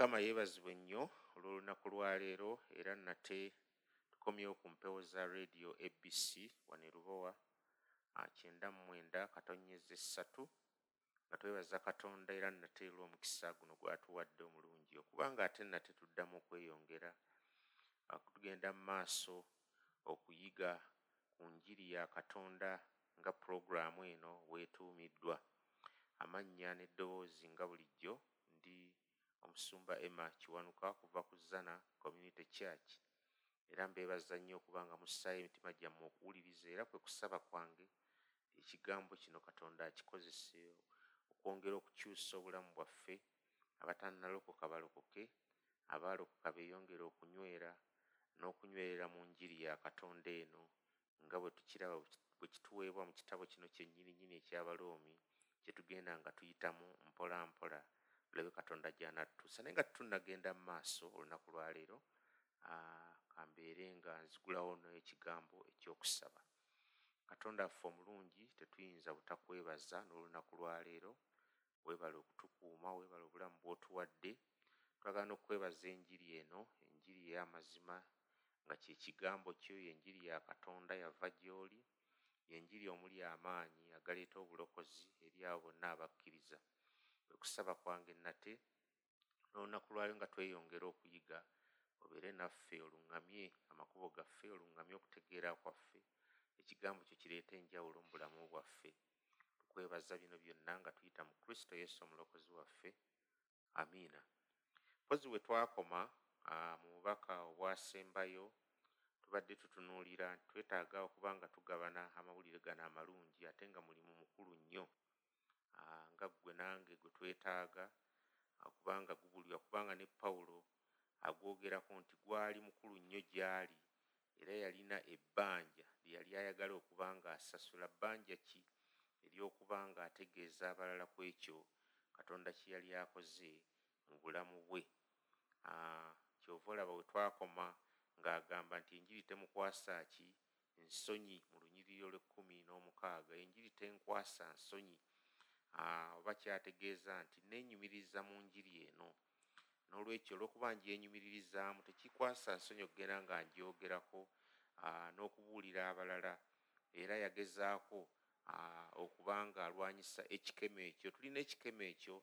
mukama yeebazibwe nnyo olw'olunaku lwaleero era nate tukomyewo ku mpewo za radio abc wane lubowa kyenda mumwenda katonyeza essatu nga twebaza katonda era nate lw'omukisa guno gwatuwadde omulungi okubanga ate nate tuddamu okweyongera tugenda mu maaso okuyiga ku njiri ya katonda nga puroguramu eno weetuumiddwa. Amannya n'eddoboozi nga bulijjo omusumba emma kiwanuka kuva ku zana community church. Era mbeebaza nnyo okuba nga mussaayo emitima gyammwe okuwuliriza era kwe kusaba kwange ekigambo kino katonda akikozese okwongera okukyusa obulamu bwaffe abatannalokoka balokoke abaalokoka beeyongere okunywera n'okunywerera mu njiri ya katonda eno nga bwe tukiraba bwe kituweebwa mu kitabo kino kyennyini nnyini ekyabaloomi kyetugenda nga tuyitamu mpola mpola tulabe katonda gyanatutuusa naye nga tutunagenda mu maaso olunaku lwaleero kambeere nga nzigulawo n'ekigambo ekyokusaba. Katonda affe omulungi tetuyinza butakwebaza n'olunaku lwaleero weebala okutukuuma weebala obulamu bw'otuwadde. Twagala n'okwebaza enjiri eno enjiri ey'amazima nga kyekigambo kyo yenjiri ya katonda yava gy'oli yenjiri omuli amaanyi agaleeta obulokozi eri abo bonna abakkiriza okusaba kwange nate n'olunaku lwayo nga tweyongera okuyiga obeere naffe oluŋŋamye amakubo gaffe oluŋŋamye okutegeera kwaffe ekigambo kyo kireeta enjawulo mu bulamu bwaffe. Tukwebaza bino byonna nga tuyita mu kristo yesu omulokozi waffe. Amiina. Mpozi we twakoma mu bubaka obwasembayo tubadde tutunuulira twetaaga okuba nga tugabana amawulire gano amalungi ate nga mulimu mukulu nnyo nga ggwe nange gwe twetaaga kubanga gubulira kubanga ne pawulo agwogerako nti gwali mukulu nnyo gy'ali era yalina ebbanja lyeyali ayagala okuba nga asasula bbanja ki? Eryokuba nga ategeeza abalala ku ekyo katonda kye yali akoze mu bulamu bwe. Kyova olaba bwe twakoma ng'agamba nti enjiri temukwasa ki? Ensonyi mu lunyiriro lw'ekkumi n'omukaaga enjiri tenkwasa nsonyi oba kyategeeza nti neenyumiriza mu njiri eno. N'olwekyo olw'okuba njyenyumiririzaamu tekikwasa nsonyi okugenda nga njyogerako n'okubuulira abalala. Era yagezaako okuba nga alwanyisa ekikemo ekyo. Tulina ekikemo ekyo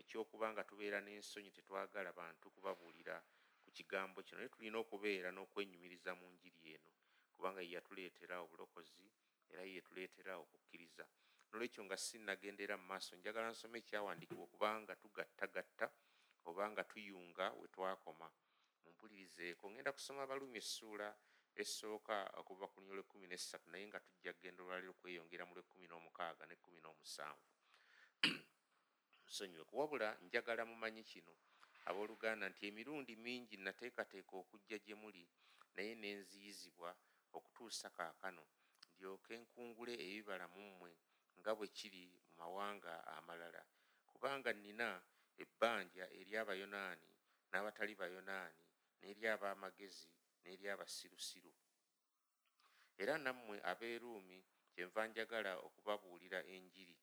ekyokuba nga tubeera n'ensonyi tetwagala bantu kubabuulira ku kigambo kino. Naye tulina okubeera n'okwenyumiriza mu njiri eno kubanga yeyatuleetera obulokozi era yeyetuleetera okukkiriza nolwekyo nga sinnagendera mu maaso njagala nsoma ekyawandiikibwa okubanga tugattagatta oba nga tuyunga we twakoma. Mumpulirizeeko ngenda kusoma balumi essuula esooka okuva ku lunyo lwekumi nessatu naye nga tujja kgenda olwaliro okweyongera mu lwekumi n'omukaaga nekumi n'omusanvu. Nsonyiwe kuwabula njagala mumanyi kino abooluganda nti emirundi mingi nateekateeka okujja gye muli naye nenziyizibwa okutuusa kaakano ndyoke nkungule ebibala mu mmwe nga bwe kiri mu mawanga amalala. Kubanga nina ebbanja eri abayonaani n'abatali bayonaani n'eri ab'amagezi n'eri abasirusiru era nammwe abeeruumi kyenva njagala okubabuulira enjiri.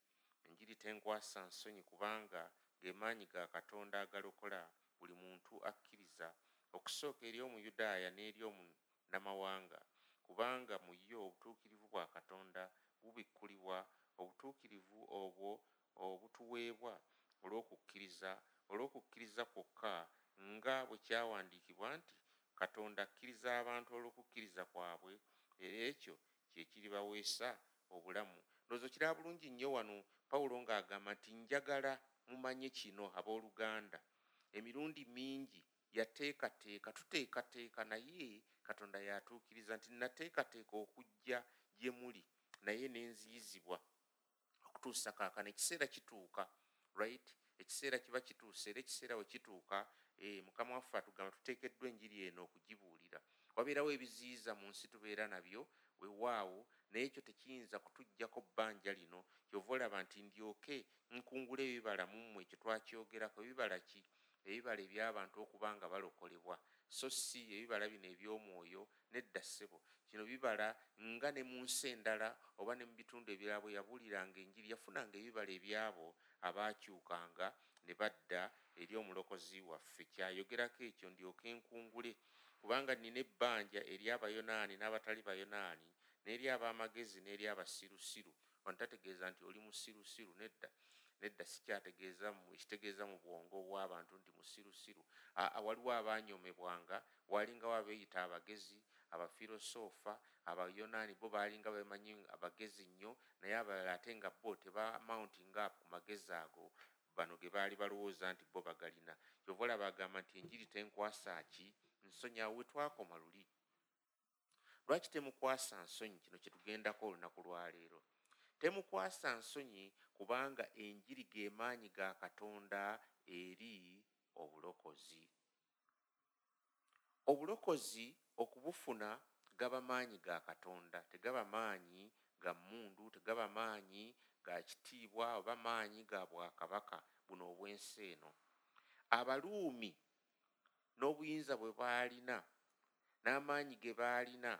Enjiri tenkwasa nsonyi kubanga g'emaanyi ga katonda agalokola buli muntu akkiriza okusooka eri omuyudaaya n'eri omunamawanga kubanga mu yo obutuukirivu bwa katonda bubikkulibwa obutuukirivu obwo obutuweebwa olw'okukkiriza olw'okukkiriza kwokka nga bwe kyawandiikibwa nti katonda akkiriza abantu olw'okukkiriza kwabwe. Era ekyo kyekiribaweesa obulamu. Ndowooza kiraba bulungi nnyo wano pawulo ng'agamba nti njagala mumanye kino abooluganda. Emirundi mingi yateekateeka tuteekateeka naye katonda yatuukiriza nti nateekateeka okujja gye muli naye nenziyizibwa okutuusa kaakano ekiseera kituuka right? Ekiseera kiba kituuse era ekiseera we kituuka eh, mukama waffe atugamba tuteekeddwa enjiri eno okugibuulira. Wabeerawo ebiziyiza mu nsi tubeera nabyo wewaawo naye ekyo tekiyinza kutugjako bbanja lino. Kyova olaba nti ndyoke nkungula ebibala mu mmwe ekyo twakyogerako. Ebibala ki? Ebibala ebyabantu okuba nga balokolebwa. So si ebibala bino ebyomwoyo nedda ssebo kino bibala nga ne mu nsi endala oba ne mu bitundu ebirala bwe yabuuliranga enjiri yafunanga ebibala ebyabo abaakyukanga ne badda eri omulokozi waffe. Kyayogerako ekyo ndyoka enkungule kubanga nina ebbanja eri abayonaani n'abatali bayonaani n'eri ab'amagezi n'eri abasirusiru ontategeeza nti oli musirusiru nedda nedda sikyategeeza ekitegeeza mu bwongo bw'abantu nti musirusiru waliwo abanyomebwanga walingawo abeeyita abagezi abafirosoofa abayonaani bo balinga bemanyi abagezi nnyo naye abalala ate nga bo tebamountinga up ku magezi ago bano ge baali balowooza nti bo bagalina. Kyova olaba agamba nti enjiri tenkwasa ki? Nsonyi awo wetwakoma luli. Lwaki temukwasa nsonyi? Kino kyetugendako olunaku lwaleero temukwasa nsonyi kubanga enjiri gemaanyi ga katonda eri obulokozi. Obulokozi okubufuna gaba maanyi ga katonda tegaba maanyi ga mundu tegaba maanyi ga kitiibwa oba maanyi ga bwakabaka buno obwensi eno. Abaluumi n'obuyinza bwe baalina n'amaanyi ge baalina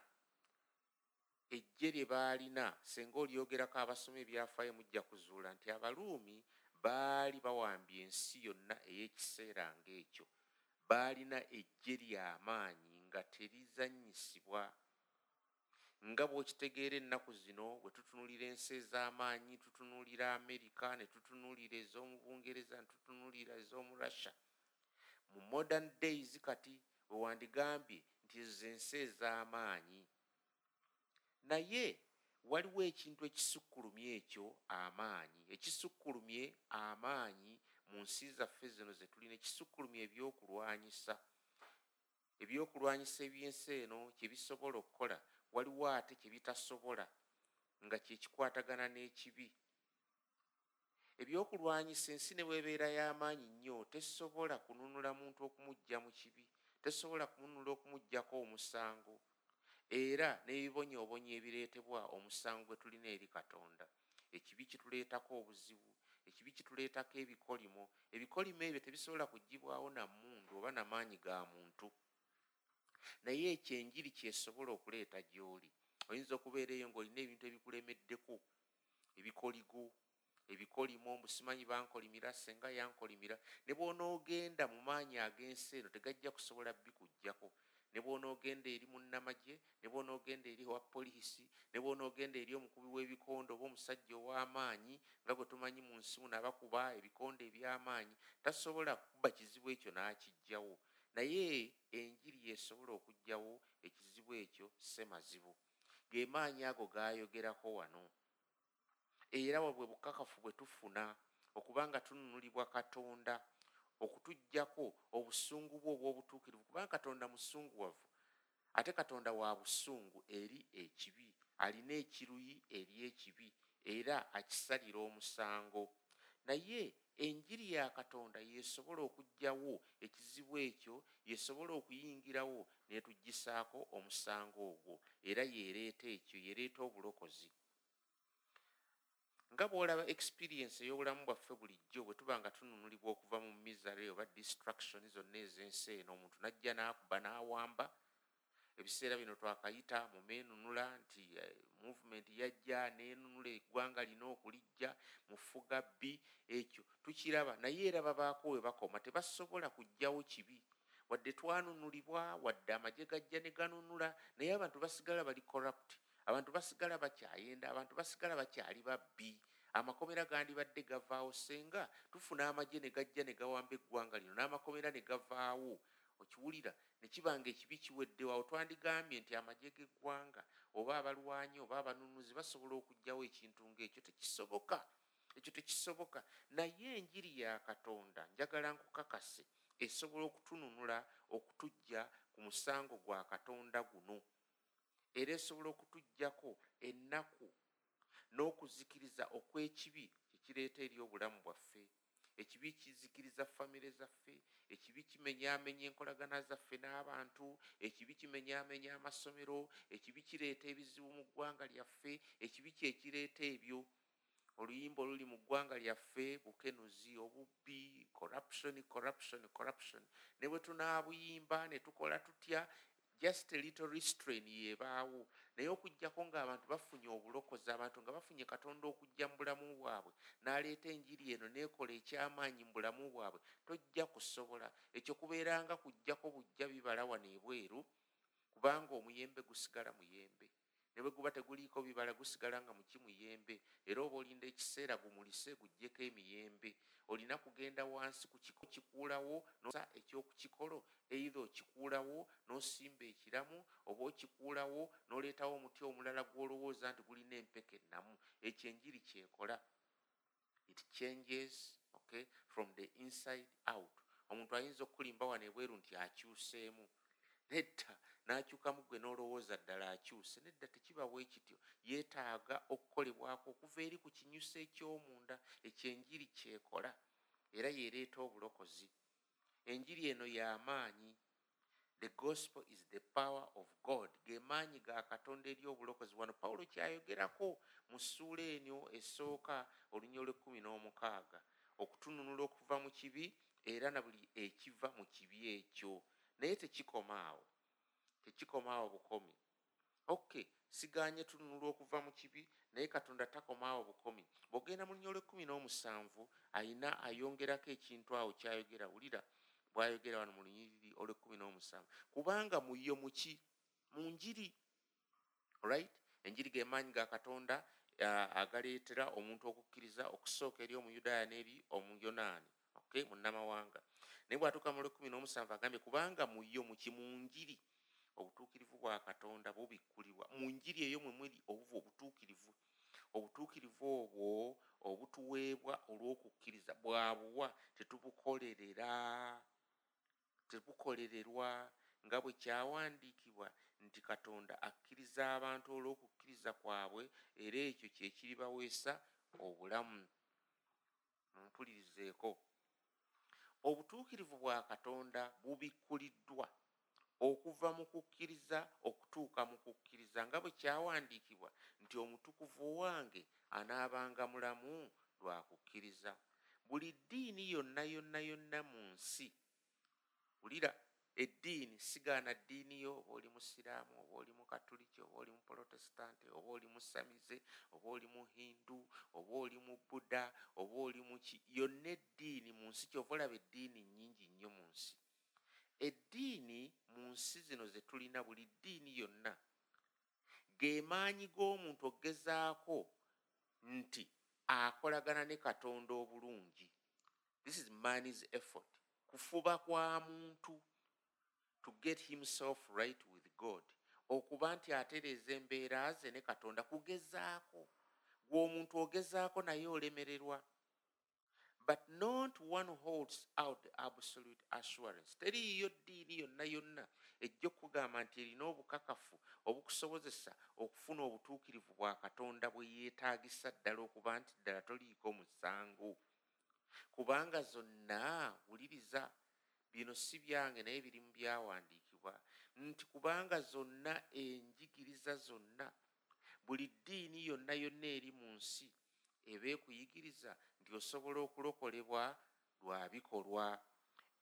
ejje lye baalina singa olyogerako abasoma ebyafaayo mujja kuzuula nti abaluumi baali bawambye ensi yonna ey'ekiseera ng'ekyo. Baalina ejje ly'amaanyi nga terizannyisibwa nga bw'okitegeera ennaku zino bwe tutunuulira ensi ez'amaanyi tutunuulira amerika ne tutunuulira ez'omu bungereza ne tutunuulira ez'omu russia mu modern days kati bwe wandigambye nti ezo ensi ez'amaanyi. Naye waliwo ekintu ekisukkulumye ekyo amaanyi. Ekisukkulumye amaanyi mu nsi zaffe zino ze tulina ekisukkulumye ebyokulwanyisa ebyokulwanyisa ebyensi eno kyebisobola okukola waliwo ate kyebitasobola nga kyekikwatagana n'ekibi. Ebyokulwanyisa ensi ne weebeera y'amaanyi nnyo tesobola kununula muntu okumujja mu kibi tesobola kununula okumugjako omusango era n'ebibonyoobonyo ebireetebwa omusango gwe tulina eri katonda. Ekibi kituleetako obuzibu ekibi kituleetako ebikolimo ebikolimo ebyo tebisobola kugibwawo namundu oba namaanyi ga muntu naye ekyenjiri kyesobola okuleeta gy'oli. Oyinza okubeera eyo ng'olina ebintu ebikulemeddeko. Ebikoligo ebikolimo mbusimanyi bankolimira senga yankolimira. Ne bw'onoogenda mu maanyi ag'ensi eno tegajja kusobola bikugjako ne bwonoogenda eri munnamagye ne bwonoogenda eri owa poliisi ne bwonoogenda eri omukubi w'ebikondo oba omusajja ow'amaanyi nga gwe tumanyi mu nsi muno abakuba ebikondo eby'amaanyi tasobola kuba kizibu ekyo n'akijjawo naye enjiri yesobola okugjawo ekizibu ekyo semazibu. Ge maanyi ago gaayogerako wano. Era wabwe bukakafu bwe tufuna okubanga tununulibwa katonda okutuggyako obusungu bwe obw'obutuukirivu kubanga katonda musunguwavu ate katonda wa busungu eri ekibi alina ekiruyi eri ekibi era akisalira omusango. Naye enjiri ya katonda yesobola okuggyawo ekizibu ekyo yesobola okuyingirawo netugisaako omusango ogwo era yeereeta ekyo yeereeta obulokozi. Nga bwolaba experiensi ey'obulamu bwaffe bulijjo bwe tuba nga tununulibwa okuva mu misare oba distraction zonna ez'ensi eno omuntu najja n'akuba n'awamba ebiseera bino twakayita mu meenunula nti eh, movement yajja neenunula eggwanga lina okulijja mufuga bbi ekyo tukiraba naye era babaako we bakoma tebasobola kugjawo kibi. Wadde twanunulibwa wadde amagye gajja ne ganunula naye abantu basigala bali corrupt. Abantu basigala bakyayenda abantu basigala bakyali babbi. Amakomera gandibadde gavaawo senga tufuna amagye ne gajja ne gawamba eggwanga lino n'amakomera ne gavaawo. Okiwulira ne kibanga ekibi kiweddewawo twandigambye nti amagye g'eggwanga oba abalwanyi oba abanunuzi basobola okuggyawo ekintu ngaekyo tekisoboka ekyo tekisoboka. Naye enjiri ya katonda njagala nkukakase esobola okutununula okutujja ku musango gwa katonda guno. Era esobola okutuggyako ennaku n'okuzikiriza okw'ekibi kyekireeta eri obulamu bwaffe. Ekibi kizikiriza famire zaffe ekibi kimenyaamenya enkolagana zaffe n'abantu ekibi kimenyaamenya amasomero ekibi kireeta ebizibu mu ggwanga lyaffe ekibi kyekireeta ebyo oluyimba oluli mu ggwanga lyaffe bukenuzi obubbi corruption corruption corruption. Ne bwe tunaabuyimba ne tukola tutya? Just a little restrain yebaawo naye okugjako ng'abantu bafunye obulokozi abantu nga bafunye katonda okujja mu bulamu bwabwe n'aleeta enjiri eno n'ekola ekyamaanyi mu bulamu bwabwe tojja kusobola. Ekyo kubeeranga kujjako bujja bibala wano ebweru kubanga omuyembe gusigala muyembe ne bwe guba teguliiko bibala gusigala nga muki muyembe era oba olinda ekiseera gumulise gujjeko emiyembe. Olina kugenda wansi kukikuulawo nosa ekyokukikolo eitha okikuulawo n'osimba ekiramu oba okikuulawo n'oleetawo omuti omulala gw'olowooza nti gulina empeka ennamu. Ekyo enjiri kyekola. It changes okay from the inside out. Omuntu ayinza okulimba wano ebweru nti akyuseemu. Nedda n'akyukamu gwe n'olowooza ddala akyuse nedda tekiba bwe kityo. Yeetaaga okukolebwako okuva eri ku kinyusa eky'omunda ekyenjiri kyekola era yeereeta obulokozi. Enjiri eno y'amaanyi the gospel is the power of god. Gemaanyi ga katonda eri obulokozi. Wano pawulo kyayogerako mu ssuula enyo esooka olunya olw'ekkumi n'omukaaga okutununula okuva mu kibi era na buli ekiva mu kibi ekyo. Naye tekikoma awo tekikoma awo bukomi. Okay siganye tununula okuva mu kibi naye katonda takoma awo bukomi. Bw'ogenda mu lunya olw'ekkumi n'omusanvu ayina ayongerako ekintu awo kyayogera wulira bwayogera wano mu lunyiriri olw'ekkumi n'omusanvu. Kubanga muyo muki mu njiri right enjiri gemaanyi ga katonda agaleetera omuntu okukkiriza okusooka eri omuyudaaya n'eri omuyonaani okay munnamawanga. Naye bwatuuka mu lwekumi n'omusanvu agambye kubanga muyo muki mu njiri obutuukirivu bwa katonda bubikkulibwa mu njiri eyo mwe muli obuva obutuukirivu obutuukirivu obwo obutuweebwa olw'okukkiriza bwabuwa tetubukolerera tebukolererwa nga bwe kyawandiikibwa nti katonda akkiriza abantu olw'okukkiriza kwabwe era ekyo kyekiribaweesa obulamu. Mpulirizeeko obutuukirivu bwa katonda bubikkuliddwa okuva mu kukkiriza okutuuka mu kukkiriza nga bwe kyawandiikibwa nti omutukuvu wange anaabanga mulamu lwa kukkiriza. Buli ddiini yonna yonna yonna mu nsi wulira eddiini sigaana ddiini yo oba oli musiraamu oba oli mukatuliki oba oli muprotestante oba oli musamize oba oli muhindu oba oli mu buda oba oli muki yonna eddiini mu nsi kyova olaba eddiini nnyingi nnyo mu nsi eddiini mu nsi zino ze tulina buli ddiini yonna ge maanyi g'omuntu ogezaako nti akolagana ne katonda obulungi. This is man's effort. Kufuba kwa muntu to get himself right with god. Okuba nti atereeza embeera ze ne katonda kugezaako. Gweomuntu ogezaako naye olemererwa but not one holds out the absolute assurance. Teriiyo ddiini yonna yonna ejja okugamba nti erina obukakafu obukusobozesa okufuna obutuukirivu bwa katonda bwe yeetaagisa ddala okuba nti ddala toliiko musango. Kubanga zonna wuliriza bino si byange naye birimu byawandiikibwa nti kubanga zonna enjigiriza zonna buli ddiini yonna yonna eri mu nsi eba ekuyigiriza nti osobola okulokolebwa lwa bikolwa.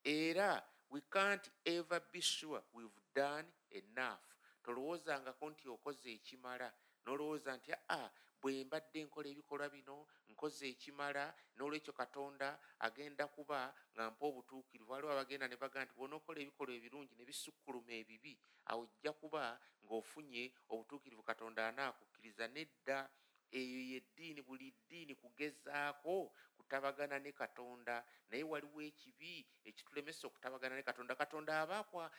Era we can't ever be sure we've done enough. Tolowoozangako nti okoze ekimala nolowooza nti aa bwe mbadde nkola ebikolwa bino nkoze ekimala n'olwekyo katonda agenda kuba nga mpa obutuukirivu. Waliwo abagenda ne baga nti bwonookola ebikolwa ebirungi ne bisukkuluma ebibi awo ojja kuba ng'ofunye obutuukirivu katonda anaakukkiriza nedda eyo yeddiini buli ddiini kugezaako kutabagana ne katonda. Naye waliwo ekibi ekitulemesa okutabagana ne katonda. Katonda abaakwa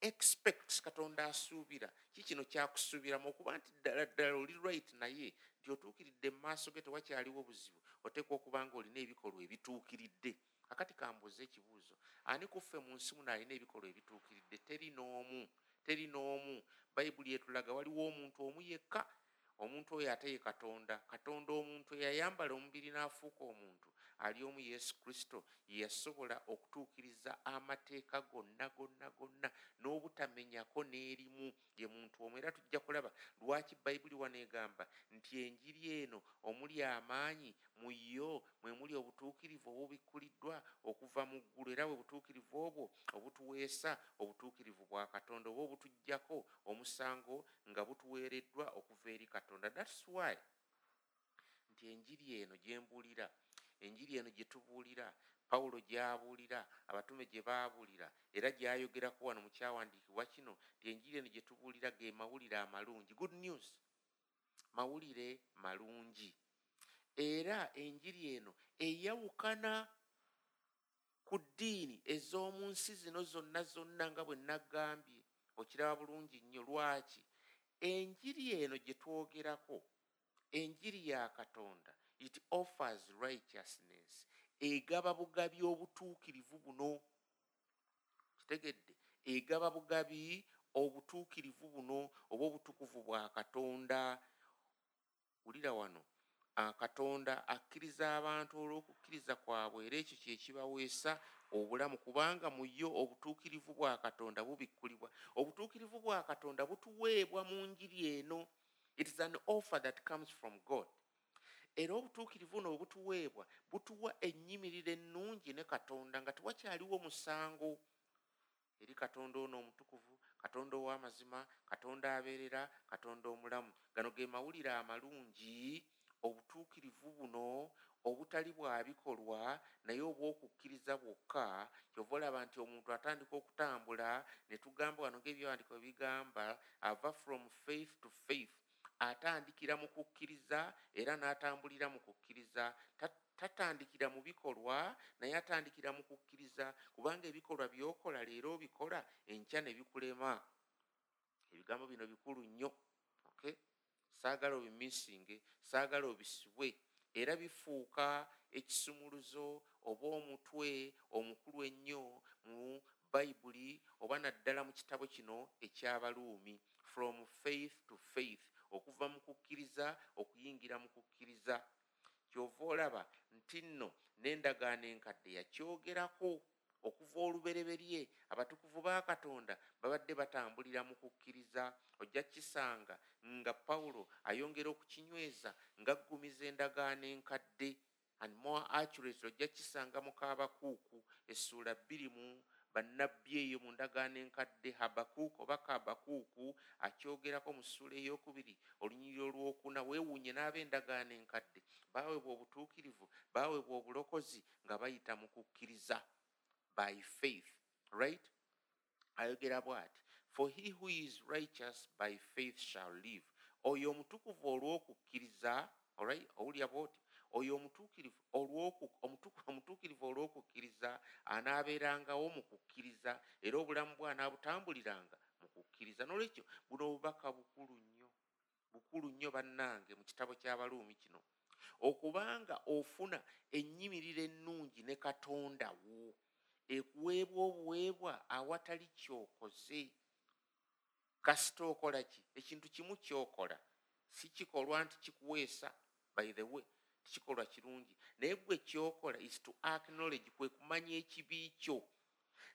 expects katonda asuubira. Ki kino kyakusuubiramu? Okuba nti ddala ddala oli right naye nti otuukiridde mu maaso ge tewakyaliwo buzibu oteekwa okuba nga olina ebikolwa ebituukiridde. Akati kambuuza ekibuuzo ani kuffe mu nsi muno alina ebikolwa ebituukiridde? Teri n'omu teri n'omu. Bayibuli etulaga waliwo omuntu omu yekka omuntu oyo ate ye katonda katonda omuntu eyayambala omubiri n'afuuka omuntu ali omu yesu kristo yeyasobola okutuukiriza amateeka gonna gonna gonna. N'obutamenyako n'erimu. Ye muntu omwo era tujja kulaba lwaki bayibuli waneegamba nti enjiri eno omuli amaanyi mu yo mwe muli obutuukirivu obubikkuliddwa okuva mu ggulu era bwe butuukirivu obwo obutuweesa obutuukirivu bwa katonda oba obutuggyako omusango nga butuweereddwa okuva eri katonda. Thats why nti enjiri eno gyembuulira enjiri eno gye tubuulira pawulo gy'abuulira abatume gye baabuulira era gy'ayogerako wano mu kyawandiikibwa kino ti enjiri eno gye tubuulira ge mawulire amalungi. Good news mawulire malungi. Era enjiri eno eyawukana ku ddiini ez'omu nsi zino zonna zonna nga bwe nagambye okiraba bulungi nnyo lwaki? Enjiri eno gye twogerako enjiri ya katonda it offers righteousness. Egaba bugabi obutuukirivu buno. Kitegedde. Egaba bugabi obutuukirivu buno oba obutukuvu bwa katonda. Wulira wano katonda akkiriza abantu olw'okukkiriza kwabwe era ekyo kyekibaweesa obulamu kubanga mu yo obutuukirivu bwa katonda bubikkulibwa. Obutuukirivu bwa katonda butuweebwa mu njiri eno. It is an offer that comes from god era obutuukirivu no obutuweebwa butuwa ennyimiriro ennungi ne katonda nga tewakyaliwo musango. Eri katonda ono omutukuvu katonda ow'amazima katonda abeerera katonda omulamu. Gano ge mawulire amalungi obutuukirivu buno obutali bwabikolwa naye obwokukkiriza bwokka. Kyova olaba nti omuntu atandika okutambula ne tugamba wano ngaebyawandiiko bigamba ava from faith to faith atandikira mu kukkiriza era n'atambulira mu kukkiriza. Tatandikira mu bikolwa naye atandikira mu kukkiriza kubanga ebikolwa byokola leero obikola enkya ne bikulema. Ebigambo bino bikulu nnyo okay? saagala obimisinge saagala obisibwe era bifuuka ekisumuluzo oba omutwe omukulu ennyo mu bayibuli oba naddala mu kitabo kino ekyabaluumi from faith to faith okuva mu kukkiriza okuyingira mu kukkiriza. Kyova olaba nti nno n'endagaano enkadde yakyogerako okuva olubereberye abatukuvu ba katonda babadde batambulira mu kukkiriza. Ojja kisanga nga pawulo ayongera okukinyweza ngaggumiza endagaano enkadde. And more accurate ojja kisanga mukaabakuuku essuula bbiri mu bannabbi eyo mu ndagaano enkadde habakuuku oba kabakuuku akyogerako mu ssuula eyokubiri olunyiri olwokuna weewuunye n'ab'endagaano enkadde baawebwa obutuukirivu baawebwa obulokozi nga bayita mu kukkiriza by faith right? Ayogera bw'ati for he who is righteous by faith shall live. Oyo omutukuvu olw'okukkiriza olright owulya bwoti oyo omutuukirivu omutuukirivu olw'okukkiriza anaabeerangawo mu kukkiriza era obulamu bwe anaabutambuliranga mu kukkiriza. N'olwekyo buno obubaka bukulu nnyo bukulu nnyo bannange mu kitabo ky'abaluumi kino. Okubanga ofuna ennyimiriro ennungi ne katonda wo ekuweebwa obuweebwa awatali kyokoze. Kasita okola ki? Ekintu kimu kyokola. Si kikolwa nti kikuweesa by the way kikolwa kirungi. Naye gwe kyokola is to acknowledge kwe kumanya ekibi kyo.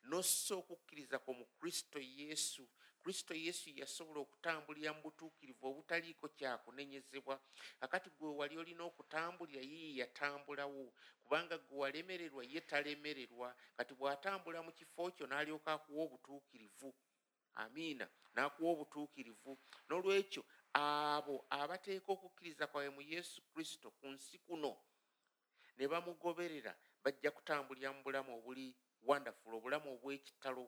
Nossa okukkiriza kwo mu kristo yesu. Kristo yesu yasobola okutambulira mu butuukirivu obutaliiko kyakunenyezebwa. Akati gwe wali olina okutambulira yeye yatambulawo. Kubanga gwe walemererwa ye talemererwa. Kati bw'atambula mu kifo kyo n'alyoka akuwa obutuukirivu. Amiina n'akuwa obutuukirivu. N'olwekyo abo abateeka okukkiriza kwabwe mu yesu kristo ku nsi kuno ne bamugoberera bajja kutambulira mu bulamu obuli wonderful obulamu obwekitalo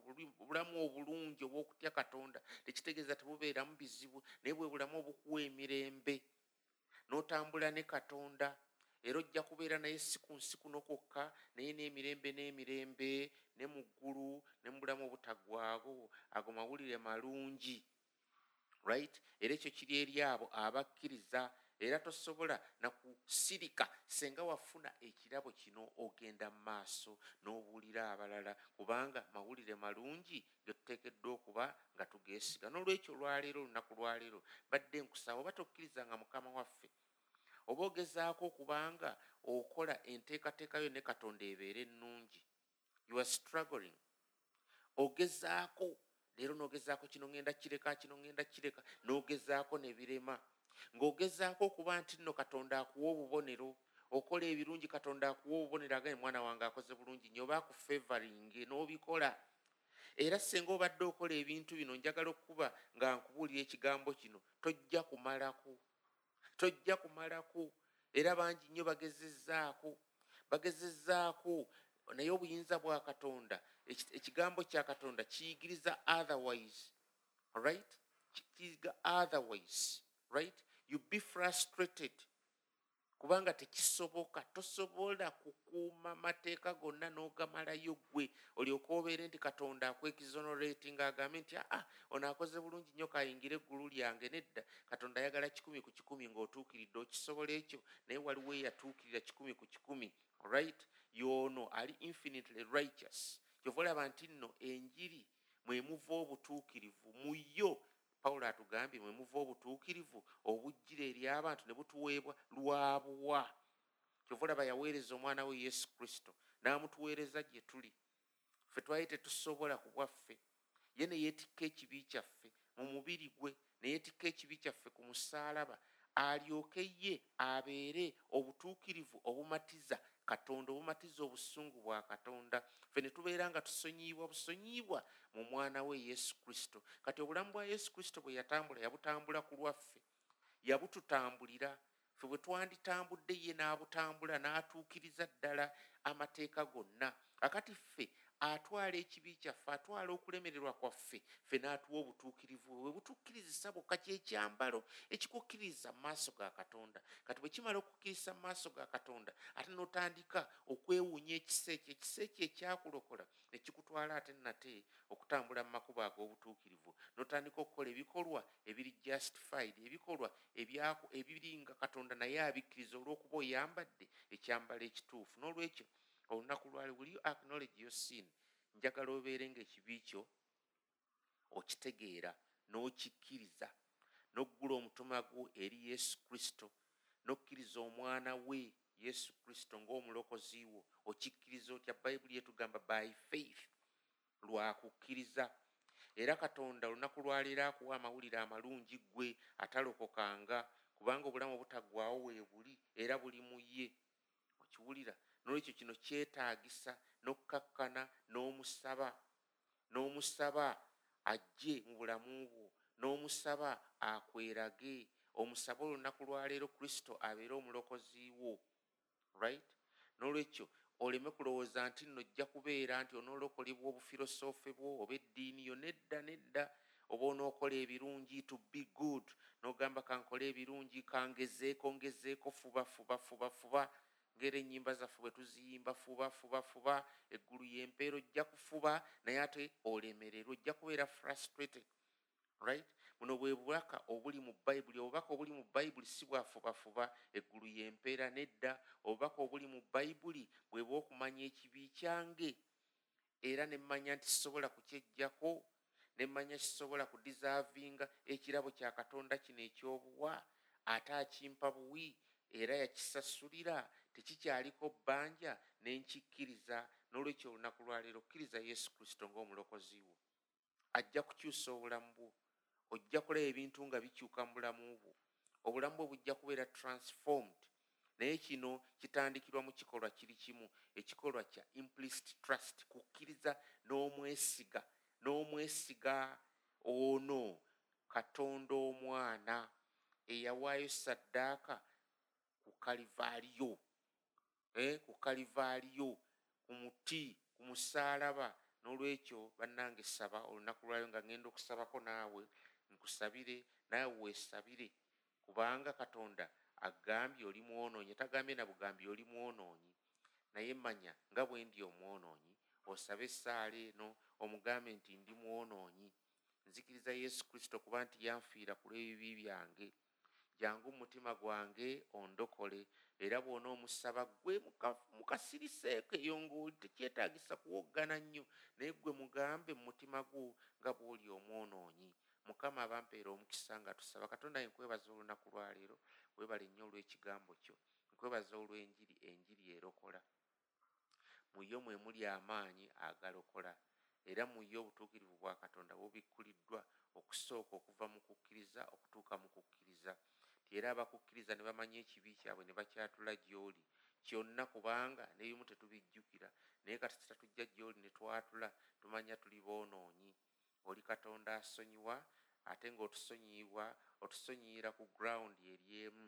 obulamu obulungi obwokutya katonda tekitegeeza tebubeeramu bizibu naye bwe bulamu obukuwa emirembe. N'otambula ne katonda era ojja kubeera naye si ku nsi kuno kwokka naye n'emirembe n'emirembe ne mu ggulu ne mu bulamu obutaggwago ago mawulire malungi right? Era ekyo kiri eri abo abakkiriza era tosobola nakusirika senga wafuna ekirabo kino ogenda mu maaso n'obuulira abalala kubanga mawulire malungi getuteekeddwa okuba nga tugeesiga. N'olwekyo olwaleero olunaku lwaleero badde nkusaba oba tokkiriza nga mukama waffe oba ogezaako okubanga okola enteekateekayo ne katonda ebeere ennungi. You are struggling. Ogezaako leero n'ogezaako kino ŋŋenda kireka kino ŋŋenda kireka n'ogezaako ne birema ng'ogezaako okuba nti nno katonda akuwa obubonero okola ebirungi katonda akuwa obubonero agaye mwana wange akoze bulungi nyo oba akufevaringe n'obikola. Era senga obadde okola ebintu bino njagala okuba nga nkubuulira ekigambo kino tojja kumalaku tojja kumalaku. Era bangi nnyo bagezezzaako bagezezzaako naye obuyinza bwa katonda ekigambo kya katonda kiyigiriza otherwise right? Kiyiga otherwise right? You be frustrated. Kubanga tekisoboka tosobola kukuuma mateeka gonna n'ogamalayo ggwe olyoka obeere nti katonda akwekizonolati ngaagambe nti aa ono akoze bulungi nnyo kayingire eggulu lyange nedda. Katonda ayagala kikumi ku kikumi ng'otuukiridde okisobola ekyo naye waliwo eyatuukirira kikumi ku kikumi right yoono ali infinitely righteous. Kyova olaba nti nno enjiri mwemuva obutuukirivu mu yo pawulo atugambye mwe muva obutuukirivu obujjira eri abantu ne butuweebwa lwabuwa kyova olaba yaweereza omwana we yesu kristo n'amutuweereza gye tuli. Ffe twali tetusobola ku bwaffe. Ye ne yeetikka ekibi kyaffe mu mubiri gwe ne yeetikka ekibi kyaffe ku musaalaba alyoke ye abeere obutuukirivu obumatiza katonda obumatiza obusungu bwa katonda ffe ne tubeera nga tusonyiibwa busonyiibwa mu mwana we yesu kristo. Kati obulamu bwa yesu kristo bwe yatambula yabutambula ku lwaffe yabututambulira. Ffe bwe twanditambudde ye n'abutambula n'atuukiriza ddala amateeka gonna. Akati ffe atwala ekibi kyaffe atwala okulemererwa kwaffe ffe n'atuwa obutuukirivu bwe butukkirizisa bwokka kyekyambalo ekikukkiriza mu maaso ga katonda. Kati bwe kimala okukkiriza mu maaso ga katonda ate n'otandika okwewuunya ekisa ekyo ekisa ekyo ekyakulokola ne kikutwala ate nate okutambula mu makubo ag'obutuukirivu. N'otandika okukola ebikolwa ebiri justified ebikolwa ebiri nga katonda naye abikkiriza olw'okuba oyambadde ekyambalo ekituufu. N'olwekyo olunaku lwali will you acknowledge your sin? Njagala obeere ngaekibi kyo okitegeera n'okikkiriza n'oggula omutima gwo eri yesu kristo n'okkiriza omwana we yesu kristo ng'omulokozi wo okikkiriza otya? Bayibuli yetugamba by faith lwakukkiriza era katonda olunaku lwaleero akuwa amawulire amalungi ggwe atalokokanga kubanga obulamu obutaggwawo weebuli era buli mu ye. Okiwulira? Nolwekyo kino kyetaagisa n'okkakkana n'omusaba n'omusaba ajje mu bulamu bwo n'omusaba akwerage. Omusaba olunaku lwaleero kristo abeere omulokozi wo right? N'olwekyo oleme kulowooza nti nno ojja kubeera nti onoolokolebwa obufirosoofe bwo oba eddiini yo nedda nedda oba onookola ebirungi to be good n'ogamba kankole ebirungi kangezeeko ngezeeko fuba fuba fuba fuba ngeri enyimba zaffe bwe tuziyimba fuba fuba fuba eggulu yempeera ojja kufuba naye ate olemererwa ojja kubeera frustrated right? Buno bwe bubaka obuli mu bayibuli obubaka obuli mu bayibuli si bwafubafuba eggulu yempeera nedda. Obubaka obuli mu bayibuli bwe bwokumanya ekibi kyange era nemmanya nti sisobola kukyejjako nemmanya kisobola kudisavinga ekirabo kya katonda kino ekyobuwa ate akimpa buwi era yakisasulira tekikyaliko bbanja nenkikkiriza n'olwekyo olunaku lwaleero okkiriza yesu kristo ng'omulokozi wo. Ajja kukyusa obulamu bwo ojja kulaba ebintu nga bikyuka mu bulamu bwo. Obulamu bwe bujja kubeera transformed. Naye kino kitandikirwa mu kikolwa kiri kimu ekikolwa kya implicit trust kukkiriza n'omwesiga n'omwesiga ono katonda omwana eyawaayo saddaaka ku kalivaaliyo ku kalivaaliyo ku muti ku musaalaba. N'olwekyo bannange saba olunaku lwayo nga ŋŋenda okusabako naawe nkusabire naawe weesabire. Kubanga katonda agambye oli mwonoonyi tagambye na bugambye oli mwonoonyi naye manya nga bwe ndi omwonoonyi osabe essaala eno omugambe nti ndi mwonoonyi. Nzikiriza yesu kristo kuba nti yanfiira ku lw'ebibi byange jangu mumutima gwange ondokole era bwona omusaba gwe mukasiriseeko eyo ngaoli tekyetagisa kuwoggana nnyo naye gwe mugambe mumutima gwo nga bwoli omwonoonyi. Mukama abampeera omukisa nga tusaba katonda yenkwebaza olunaku lwaleero webale nnyo olw'ekigambo kyo nkwebaza olw'enjiri enjiri erokola. Muyo mwe muli amaanyi agalokola era muyo obutuukirivu bwa katonda bubikkuliddwa okusooka okuva mu kukkiriza okutuuka mu kukkiriza ti era abakukkiriza ne bamanya ekibi kyabwe ne bakyatula gy'oli. Kyonna kubanga nebimu tetubijjukira. Naye katisita tujja gy'oli ne twatula tumanya tuli boonoonyi oli katonda asonyiwa ate ng'otusonyiyibwa otusonyiyira ku gurawundi eri emu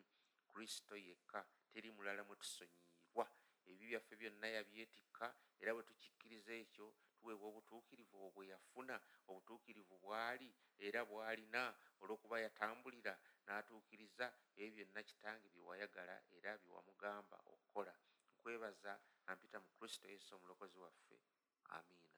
kristo yekka teri mulala mwe tusonyiyibwa ebibi byaffe byonna yabyetikka era bwe tukikkiriza ekyo tuweebwa obutuukirivu obwe yafuna obutuukirivu bwali era bwalina olw'okuba yatambulira n'atuukiriza ebyo byonna kitange bye wayagala era bye wamugamba okukola. Nkwebaza ampita mu kristo yesu omulokozi waffe. Amiina